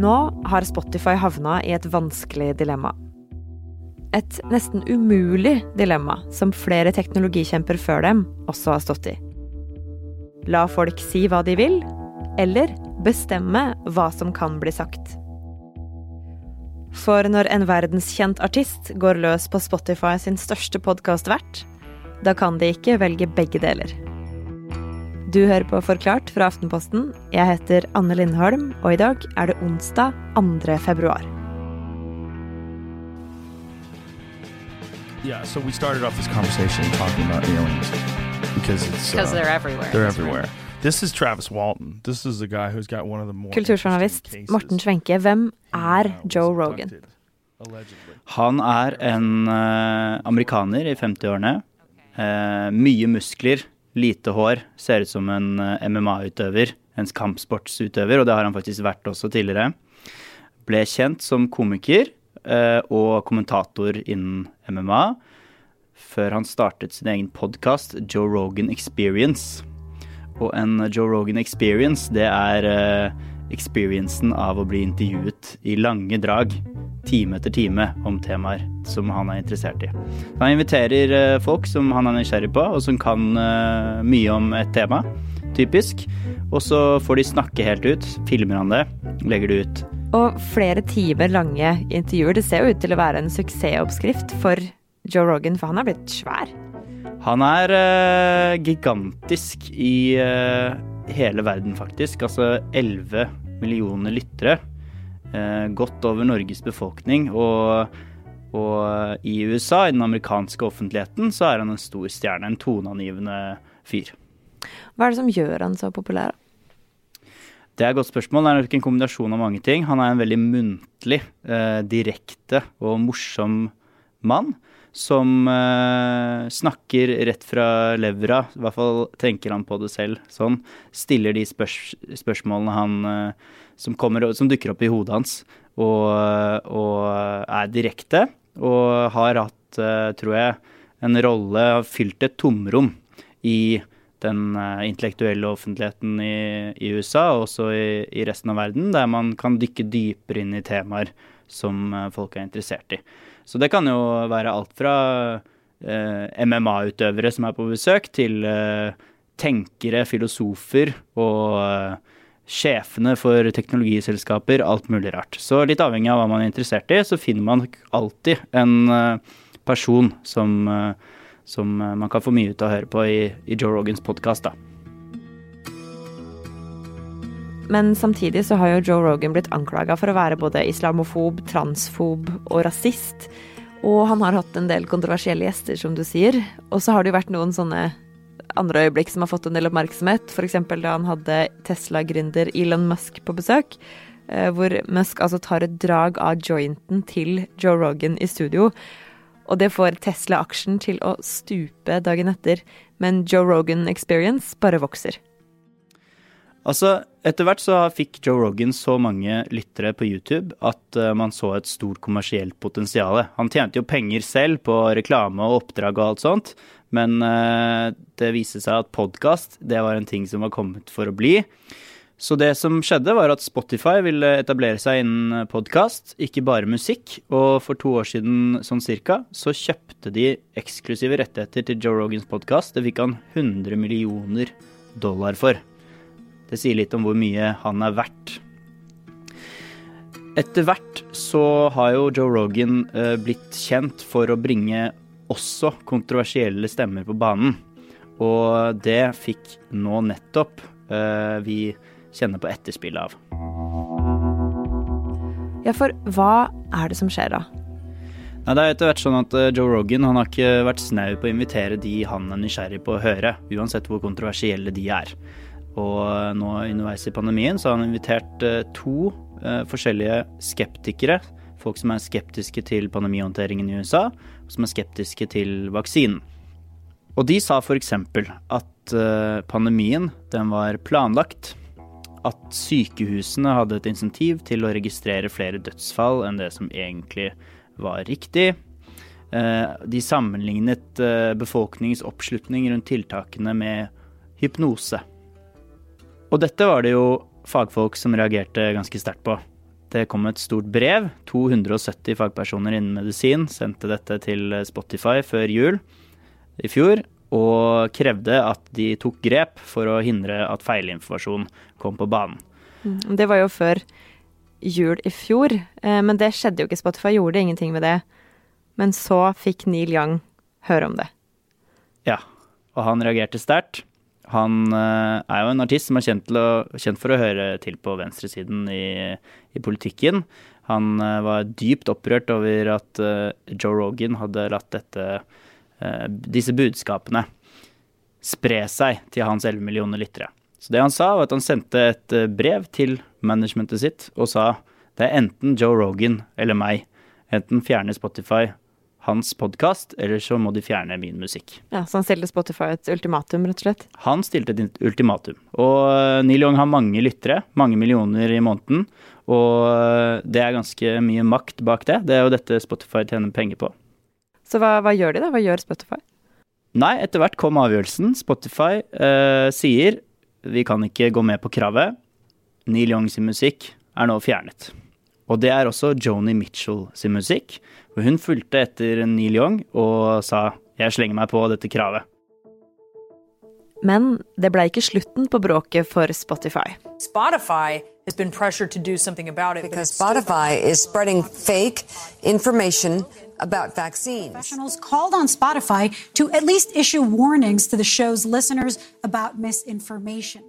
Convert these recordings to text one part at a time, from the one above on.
Nå har Spotify havna i et vanskelig dilemma. Et nesten umulig dilemma som flere teknologikjemper før dem også har stått i. La folk si hva de vil, eller bestemme hva som kan bli sagt. For når en verdenskjent artist går løs på Spotify sin største podkastvert, da kan de ikke velge begge deler. Du hører på Forklart fra Aftenposten. Jeg heter Anne Lindholm, og i dag er det onsdag 2. februar. Yeah, so we started off this conversation talking about aliens because it's Because uh, they're everywhere. they're everywhere. This is Travis Walton. This is the guy who's got one of the more Kulturjournalist Morten Schwenke, hvem er uh, was Joe Rogan? Han er en uh, amerikaner i 50-årene. Uh, mye muskler, lite hår. Ser ut som en eh, MMA-utøver, en kampsportsutøver, og det har han faktisk vært også tidligere. Ble kjent som komiker eh, og kommentator innen MMA før han startet sin egen podkast Joe Rogan Experience. Og en Joe Rogan Experience, det er eh, experiencen av å bli intervjuet i lange drag, time etter time, om temaer som han er interessert i. Han inviterer eh, folk som han er nysgjerrig på, og som kan eh, mye om et tema, typisk. Og så får de snakke helt ut. Filmer han det, legger det ut. Og flere timer lange intervjuer. Det ser jo ut til å være en suksessoppskrift for Joe Rogan, for han er blitt svær. Han er uh, gigantisk i eh, hele verden, faktisk. Altså 11 millioner lyttere. Eh, godt over Norges befolkning. Og, og i USA, i den amerikanske offentligheten, så er han en stor stjerne. En toneangivende fyr. Hva er det som gjør han så populær? Det er et godt spørsmål. Det er nok en kombinasjon av mange ting. Han er en veldig muntlig, eh, direkte og morsom mann. Som eh, snakker rett fra levra, i hvert fall tenker han på det selv sånn. Stiller de spørs spørsmålene han eh, som, kommer, som dukker opp i hodet hans. Og, og er direkte. Og har hatt, eh, tror jeg, en rolle, har fylt et tomrom i den eh, intellektuelle offentligheten i, i USA og også i, i resten av verden, der man kan dykke dypere inn i temaer som eh, folk er interessert i. Så det kan jo være alt fra eh, MMA-utøvere som er på besøk, til eh, tenkere, filosofer og eh, sjefene for teknologiselskaper, alt mulig rart. Så litt avhengig av hva man er interessert i, så finner man alltid en eh, person som eh, som eh, man kan få mye ut av å høre på i, i Joe Rogans podkast, da. Men samtidig så har jo Joe Rogan blitt anklaga for å være både islamofob, transfob og rasist. Og han har hatt en del kontroversielle gjester, som du sier. Og så har det jo vært noen sånne andre øyeblikk som har fått en del oppmerksomhet. F.eks. da han hadde Tesla-gründer Elon Musk på besøk. eh, Hvor Musk altså tar et drag av jointen til Joe Rogan i studio. Og det får Tesla-aksjen til å stupe dagen etter. Men Joe Rogan Experience bare vokser. Altså, etter hvert så fikk Joe Rogan så mange lyttere på YouTube at eh, man så et stort kommersielt potensial. Han tjente jo penger selv på reklame og oppdrag og alt sånt, men eh, det viste seg at podkast, det var en ting som var kommet for å bli. Så det som skjedde, var at Spotify ville etablere seg innen podkast, ikke bare musikk. Og for to år siden sånn cirka, så kjøpte de eksklusive rettigheter til Joe Rogans podkast. Det fikk han 100 millioner dollar for. Det sier litt om hvor mye han er verdt. Etter hvert så har jo Joe Rogan eh, blitt kjent for å bringe også kontroversielle stemmer på banen. Og det fikk nå nettopp eh, vi kjenner på etterspillet av. Ja, for hva er det som skjer da? Nei, det er etter hvert sånn at eh, Joe Rogan han har ikke vært snau på å invitere de han er nysgjerrig på å høre, uansett hvor kontroversielle de er. Og eh, nå underveis i pandemien så har han invitert eh, to eh, forskjellige skeptikere. Folk som er skeptiske til pandemihåndteringen i USA, og som er skeptiske til vaksinen. Og de sa f.eks. at pandemien den var planlagt. At sykehusene hadde et insentiv til å registrere flere dødsfall enn det som egentlig var riktig. De sammenlignet befolkningens oppslutning rundt tiltakene med hypnose. Og dette var det jo fagfolk som reagerte ganske sterkt på. Det kom et stort brev. 270 fagpersoner innen medisin sendte dette til Spotify før jul i fjor og krevde at de tok grep for å hindre at feilinformasjon kom på banen. Mm, det var jo før jul i fjor, eh, men det skjedde jo ikke. Spotify gjorde ingenting med det. Men så fikk Neil Young høre om det. Ja, og han reagerte sterkt. Han uh, er jo en artist som er kjent, å, kjent for å høre til på venstresiden i, i politikken. Han uh, var dypt opprørt over at uh, Joe Rogan hadde latt dette Eh, disse budskapene spre seg til hans 11 millioner lyttere. Så det han sa, var at han sendte et eh, brev til managementet sitt og sa det er enten Joe Rogan eller meg. Enten fjerne Spotify hans podkast, eller så må de fjerne min musikk. Ja, Så han stilte Spotify et ultimatum, rett og slett? Han stilte et ultimatum. Og eh, Neil Young har mange lyttere, mange millioner i måneden. Og det er ganske mye makt bak det. Det er jo dette Spotify tjener penger på. Så hva, hva, gjør de, da? Hva gjør Spotify? Nei, etter hvert kom avgjørelsen. Spotify eh, sier vi kan ikke gå med på kravet. Neil Young sin musikk er nå fjernet. Og det er også Joni Mitchell sin musikk. Og hun fulgte etter Neil Young og sa jeg slenger meg på dette kravet. Men det ble ikke slutten på bråket for Spotify. Spotify has been pressured to do something about it. Because Spotify is spreading fake information about vaccines. Professionals called on Spotify to at least issue warnings to the show's listeners about misinformation.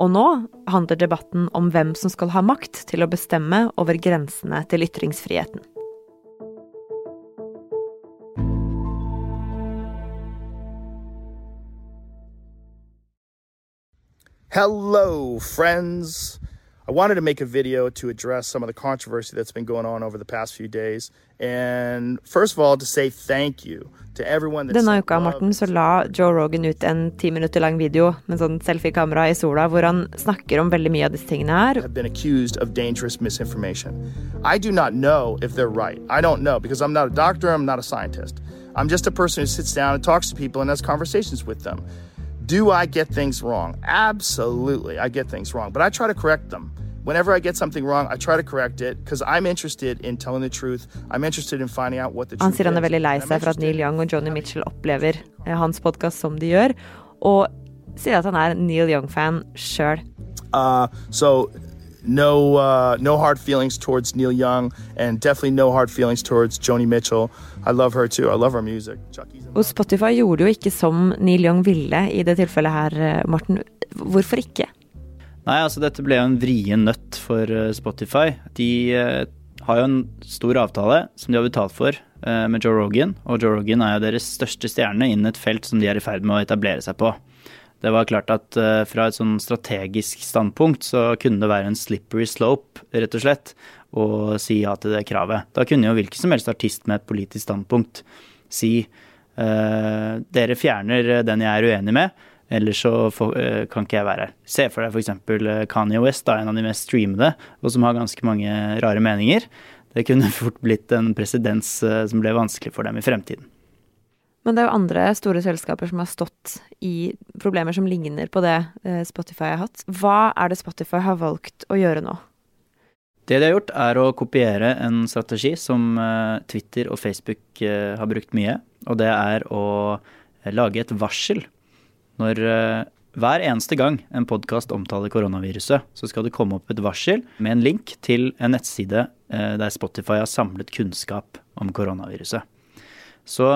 Og nå handler debatten om hvem som skal ha makt til å bestemme over grensene til ytringsfriheten. Hello, friends. I wanted to make a video to address some of the controversy that's been going on over the past few days. And first of all, to say thank you to everyone that Denne uka Morten, så la Joe Rogan ut en ti minutter lang video med sånn selfie-kamera i sola, hvor han snakker om veldig mye av disse tingene her. Have been accused of dangerous misinformation. I do not know if they're right. I don't know because I'm not a doctor, I'm not a scientist. I'm just a person who sits down and talks to people and has conversations with them. Do I get things wrong? Absolutely, I get things wrong, but I try to correct them. Whenever I get something wrong, I try to correct it because I'm interested in telling the truth. I'm interested in finding out what the truth Han sier han er veldig lei seg for at Neil Young og Johnny Mitchell opplever eh, hans podkast som de gjør, og sier at han er Neil Young-fan sjøl. Uh, so no uh, no hard feelings towards Neil Young, and definitely no hard feelings towards Joni Mitchell. I love her too. I love her music. Og Spotify gjorde jo ikke som Neil Young ville i det tilfellet her, eh, Morten. Hvorfor ikke? Nei, altså dette ble jo en vrien nøtt for eh, Spotify. De uh, har jo en stor avtale som de har betalt for med Joe Rogan, og Joe Rogan er jo deres største stjerne innen et felt som de er i ferd med å etablere seg på. Det var klart at fra et sånn strategisk standpunkt så kunne det være en slippery slope, rett og slett, å si ja til det kravet. Da kunne jo hvilken som helst artist med et politisk standpunkt si dere fjerner den jeg er uenig med Ellers så eh, kan ikke jeg være her. Se for deg f.eks. Eh, Kanye West, da, en av de mest streamede, og som har ganske mange rare meninger. Det kunne fort blitt en presedens eh, som ble vanskelig for dem i fremtiden. Men det er jo andre store selskaper som har stått i problemer som ligner på det Spotify har hatt. Hva er det Spotify har valgt å gjøre nå? Det de har gjort, er å kopiere en strategi som Twitter og Facebook har brukt mye. Og det er å lage et varsel når uh, hver eneste gang en podkast omtaler koronaviruset, så skal det komme opp et varsel med en link til en nettside der Spotify har samlet kunnskap om koronaviruset. Så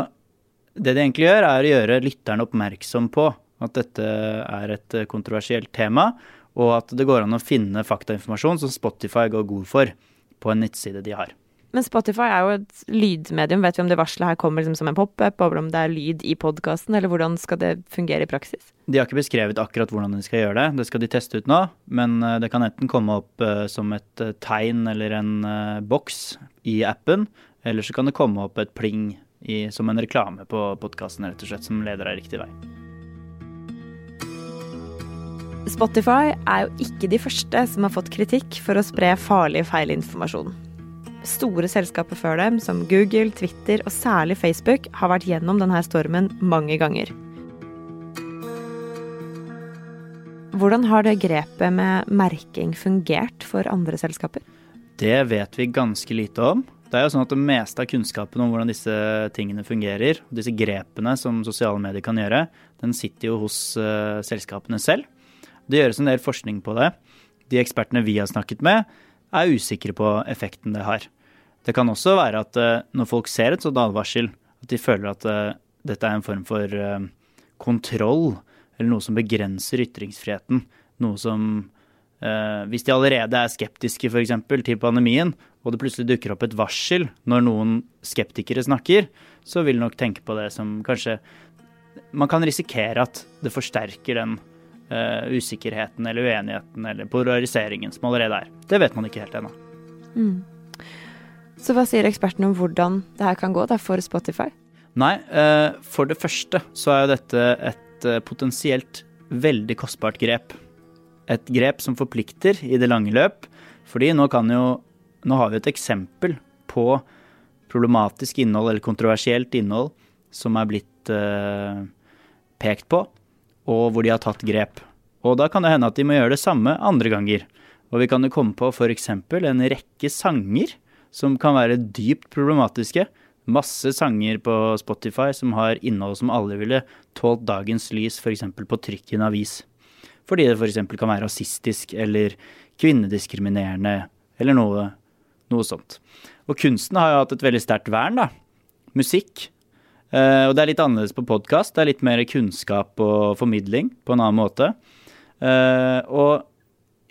det de egentlig gjør, er å gjøre lytterne oppmerksom på at dette er et kontroversielt tema, og at det går an å finne faktainformasjon som Spotify går god for på en nettside de har. Men Spotify er jo et lydmedium. Vet vi om det varselet her kommer liksom som en pop-up, eller om det er lyd i podkasten, eller hvordan skal det fungere i praksis? De har ikke beskrevet akkurat hvordan de skal gjøre det, det skal de teste ut nå. Men eh, det kan enten komme opp uh, som et uh, tegn eller en boks i appen, eller så kan det komme opp et pling i, som en reklame på podkasten, rett og slett, som leder deg riktig vei. Spotify er jo ikke de første som har fått kritikk for å spre farlig feilinformasjon. Store selskaper før dem, som Google, Twitter og særlig Facebook, har vært gjennom denne stormen mange ganger. Hvordan har det grepet med merking fungert for andre selskaper? Det vet vi ganske lite om. Det er jo sånn at det meste av kunnskapen om hvordan disse tingene fungerer, disse grepene som sosiale medier kan gjøre, den sitter jo hos uh, selskapene selv. Det gjøres en del forskning på det. De ekspertene vi har snakket med, er usikre på effekten det har. Det kan også være at uh, når folk ser et sånt advarsel, at de føler at uh, dette er en form for kontroll, eller noe som begrenser ytringsfriheten. Noe som Hvis de allerede er skeptiske f.eks. til pandemien, og det plutselig dukker opp et varsel når noen skeptikere snakker, så vil nok tenke på det som kanskje Man kan risikere at det forsterker den uh, usikkerheten eller uenigheten eller polariseringen som allerede er. Det vet man ikke helt ennå. Mm. Så hva sier ekspertene om hvordan det her kan gå da for Spotify? Nei, uh, for det første så er jo dette et uh, potensielt veldig kostbart grep. Et grep som forplikter i det lange løp. Fordi nå kan jo nå har vi et eksempel på problematisk innhold eller kontroversielt innhold som er blitt pekt på, og hvor de har tatt grep. Og da kan det hende at de må gjøre det samme andre ganger. Og vi kan jo komme på f.eks. en rekke sanger som kan være dypt problematiske. Masse sanger på Spotify som har innhold som alle ville tålt dagens lys, f.eks. på trykk i en avis. Fordi det f.eks. kan være rasistisk eller kvinnediskriminerende eller noe noe sånt. Og kunsten har jo hatt et veldig sterkt vern, da. Musikk. Uh, og det er litt annerledes på podkast. Det er litt mer kunnskap og formidling på en annen måte. Uh, og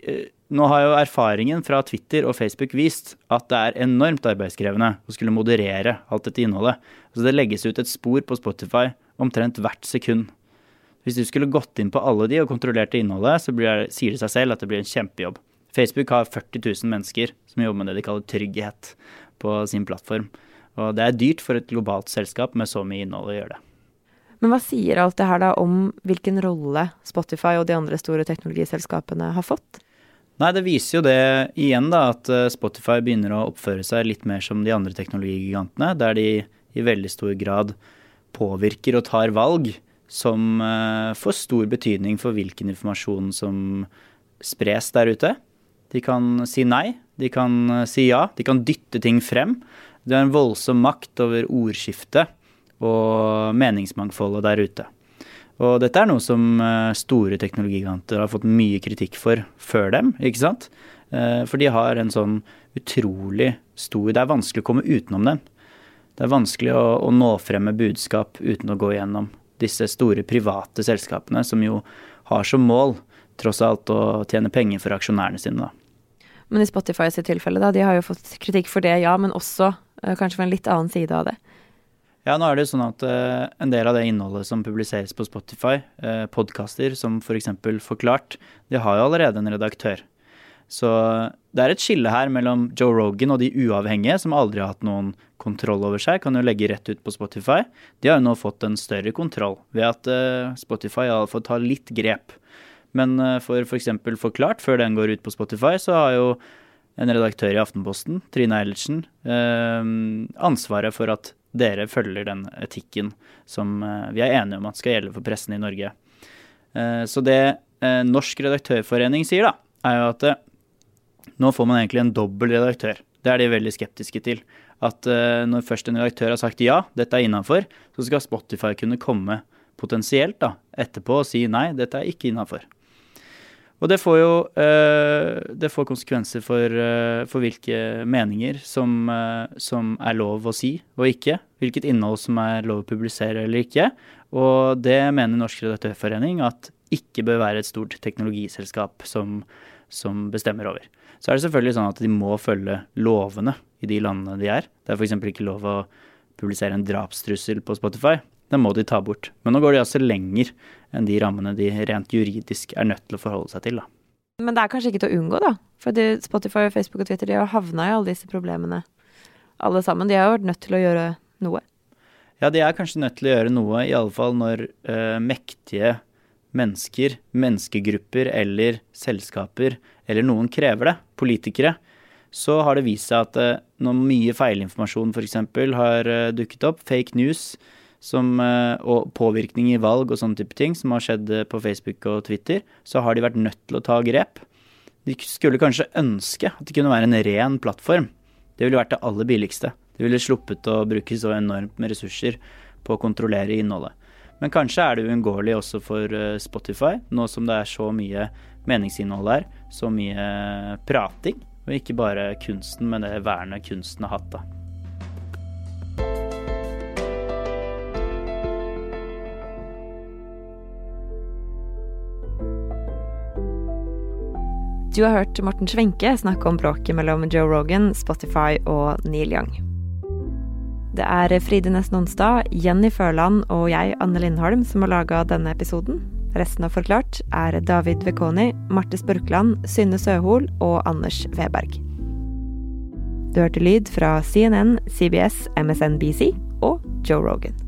uh, nå har jo erfaringen fra Twitter og Facebook vist at det er enormt arbeidskrevende å skulle moderere alt dette innholdet. Så det legges ut et spor på Spotify omtrent hvert sekund. Hvis du skulle gått inn på alle de og kontrollert innholdet, så blir, sier det seg selv at det blir en kjempejobb. Facebook har 40 000 mennesker som jobber med det de kaller trygghet på sin plattform. Og det er dyrt for et globalt selskap med så mye innhold å gjøre det. Men hva sier alt det her da om hvilken rolle Spotify og de andre store teknologiselskapene har fått? Nei, det viser jo det igjen, da, at eh, Spotify begynner å oppføre seg litt mer som de andre teknologigigantene, der de i veldig stor grad påvirker og tar valg som eh, får stor betydning for hvilken informasjon som spres der ute. De kan si nei, de kan eh, si ja, de kan dytte ting frem. Det er en voldsom makt over ordskiftet og meningsmangfoldet der ute. Og dette er noe som eh, store teknologiganter har fått mye kritikk for før dem, ikke sant? Eh, for de har en sånn utrolig stor Det er vanskelig å komme utenom dem. Det er vanskelig å, å nå frem med budskap uten å gå gjennom disse store private selskapene, som jo har som mål tross alt å tjene penger for aksjonærene sine, da. Men i Spotify sitt tilfelle, da, de har jo fått kritikk for det, ja, men også uh, kanskje for en litt annen side av det. Ja, nå er det jo sånn at uh, en del av det innholdet som publiseres på Spotify, uh, podkaster som f.eks. For Forklart, de har jo allerede en redaktør. Så det er et skille her mellom Joe Rogan og de uavhengige, som aldri har hatt noen kontroll over seg, kan jo legge rett ut på Spotify. De har jo nå fått en større kontroll ved at Spotify har fått ta litt grep. Men eh, for f.eks. For Forklart, før den går ut på Spotify, så har jo en redaktør i Aftenposten, Trine Eilertsen, eh, ansvaret for at dere følger den etikken som eh, vi er enige om at skal gjelde for pressen i Norge. Så det Norsk redaktørforening sier, da, er jo at nå får man egentlig en dobbel redaktør. Det er de veldig skeptiske til. At når først en redaktør har sagt ja, dette er innafor, så skal Spotify kunne komme potensielt da, etterpå og si nei, dette er ikke innafor. Og det får jo eh, det får konsekvenser for, eh, for hvilke meninger som, eh, som, er lov å si og ikke. Hvilket innhold som er lov å publisere eller ikke. Og det mener Norsk redaktørforening at ikke bør være et stort teknologiselskap som, som bestemmer over. Så er det selvfølgelig sånn at de må følge lovene i de landene de er. Det er f.eks. ikke lov å publisere en drapstrussel på Spotify. Den må de ta bort. Men nå går de altså lenger enn de rammene de rent juridisk er nødt til å forholde seg til. da. Men det er kanskje ikke til å unngå, da? For Spotify, Facebook og Twitter de har havna i alle disse problemene. Alle sammen. De har jo vært nødt til å gjøre noe. Ja, de er kanskje nødt til å gjøre noe, i alle fall når uh, mektige mennesker, menneskegrupper eller selskaper eller noen krever det, politikere, så har det vist seg at uh, når mye feilinformasjon f.eks. har uh, dukket opp, fake news, som, eh, og påvirkning i valg og sånne type ting som har skjedd eh, på Facebook og Twitter, så har de vært nødt til å ta grep. De skulle kanskje ønske at det kunne være en ren plattform. Det ville vært det aller billigste. De ville sluppet å bruke så enormt med ressurser på å kontrollere innholdet. Men kanskje er det uunngåelig også for eh, Spotify, nå som det er så mye meningsinnhold her, så mye prating, og ikke bare kunsten, men det vernet kunsten har hatt, da. Du har hørt Morten Schwenke snakke om bråket mellom Joe Rogan, Spotify og Neil Young. Det er Fride Nesten Onsdag, Jenny Førland og jeg, Anne Lindholm, som har laga denne episoden. Resten av Forklart er David Vekoni, Marte Spurkland, Synne Søhol og Anders Weberg. Du hørte lyd fra CNN, CBS, MSNBC og Joe Rogan.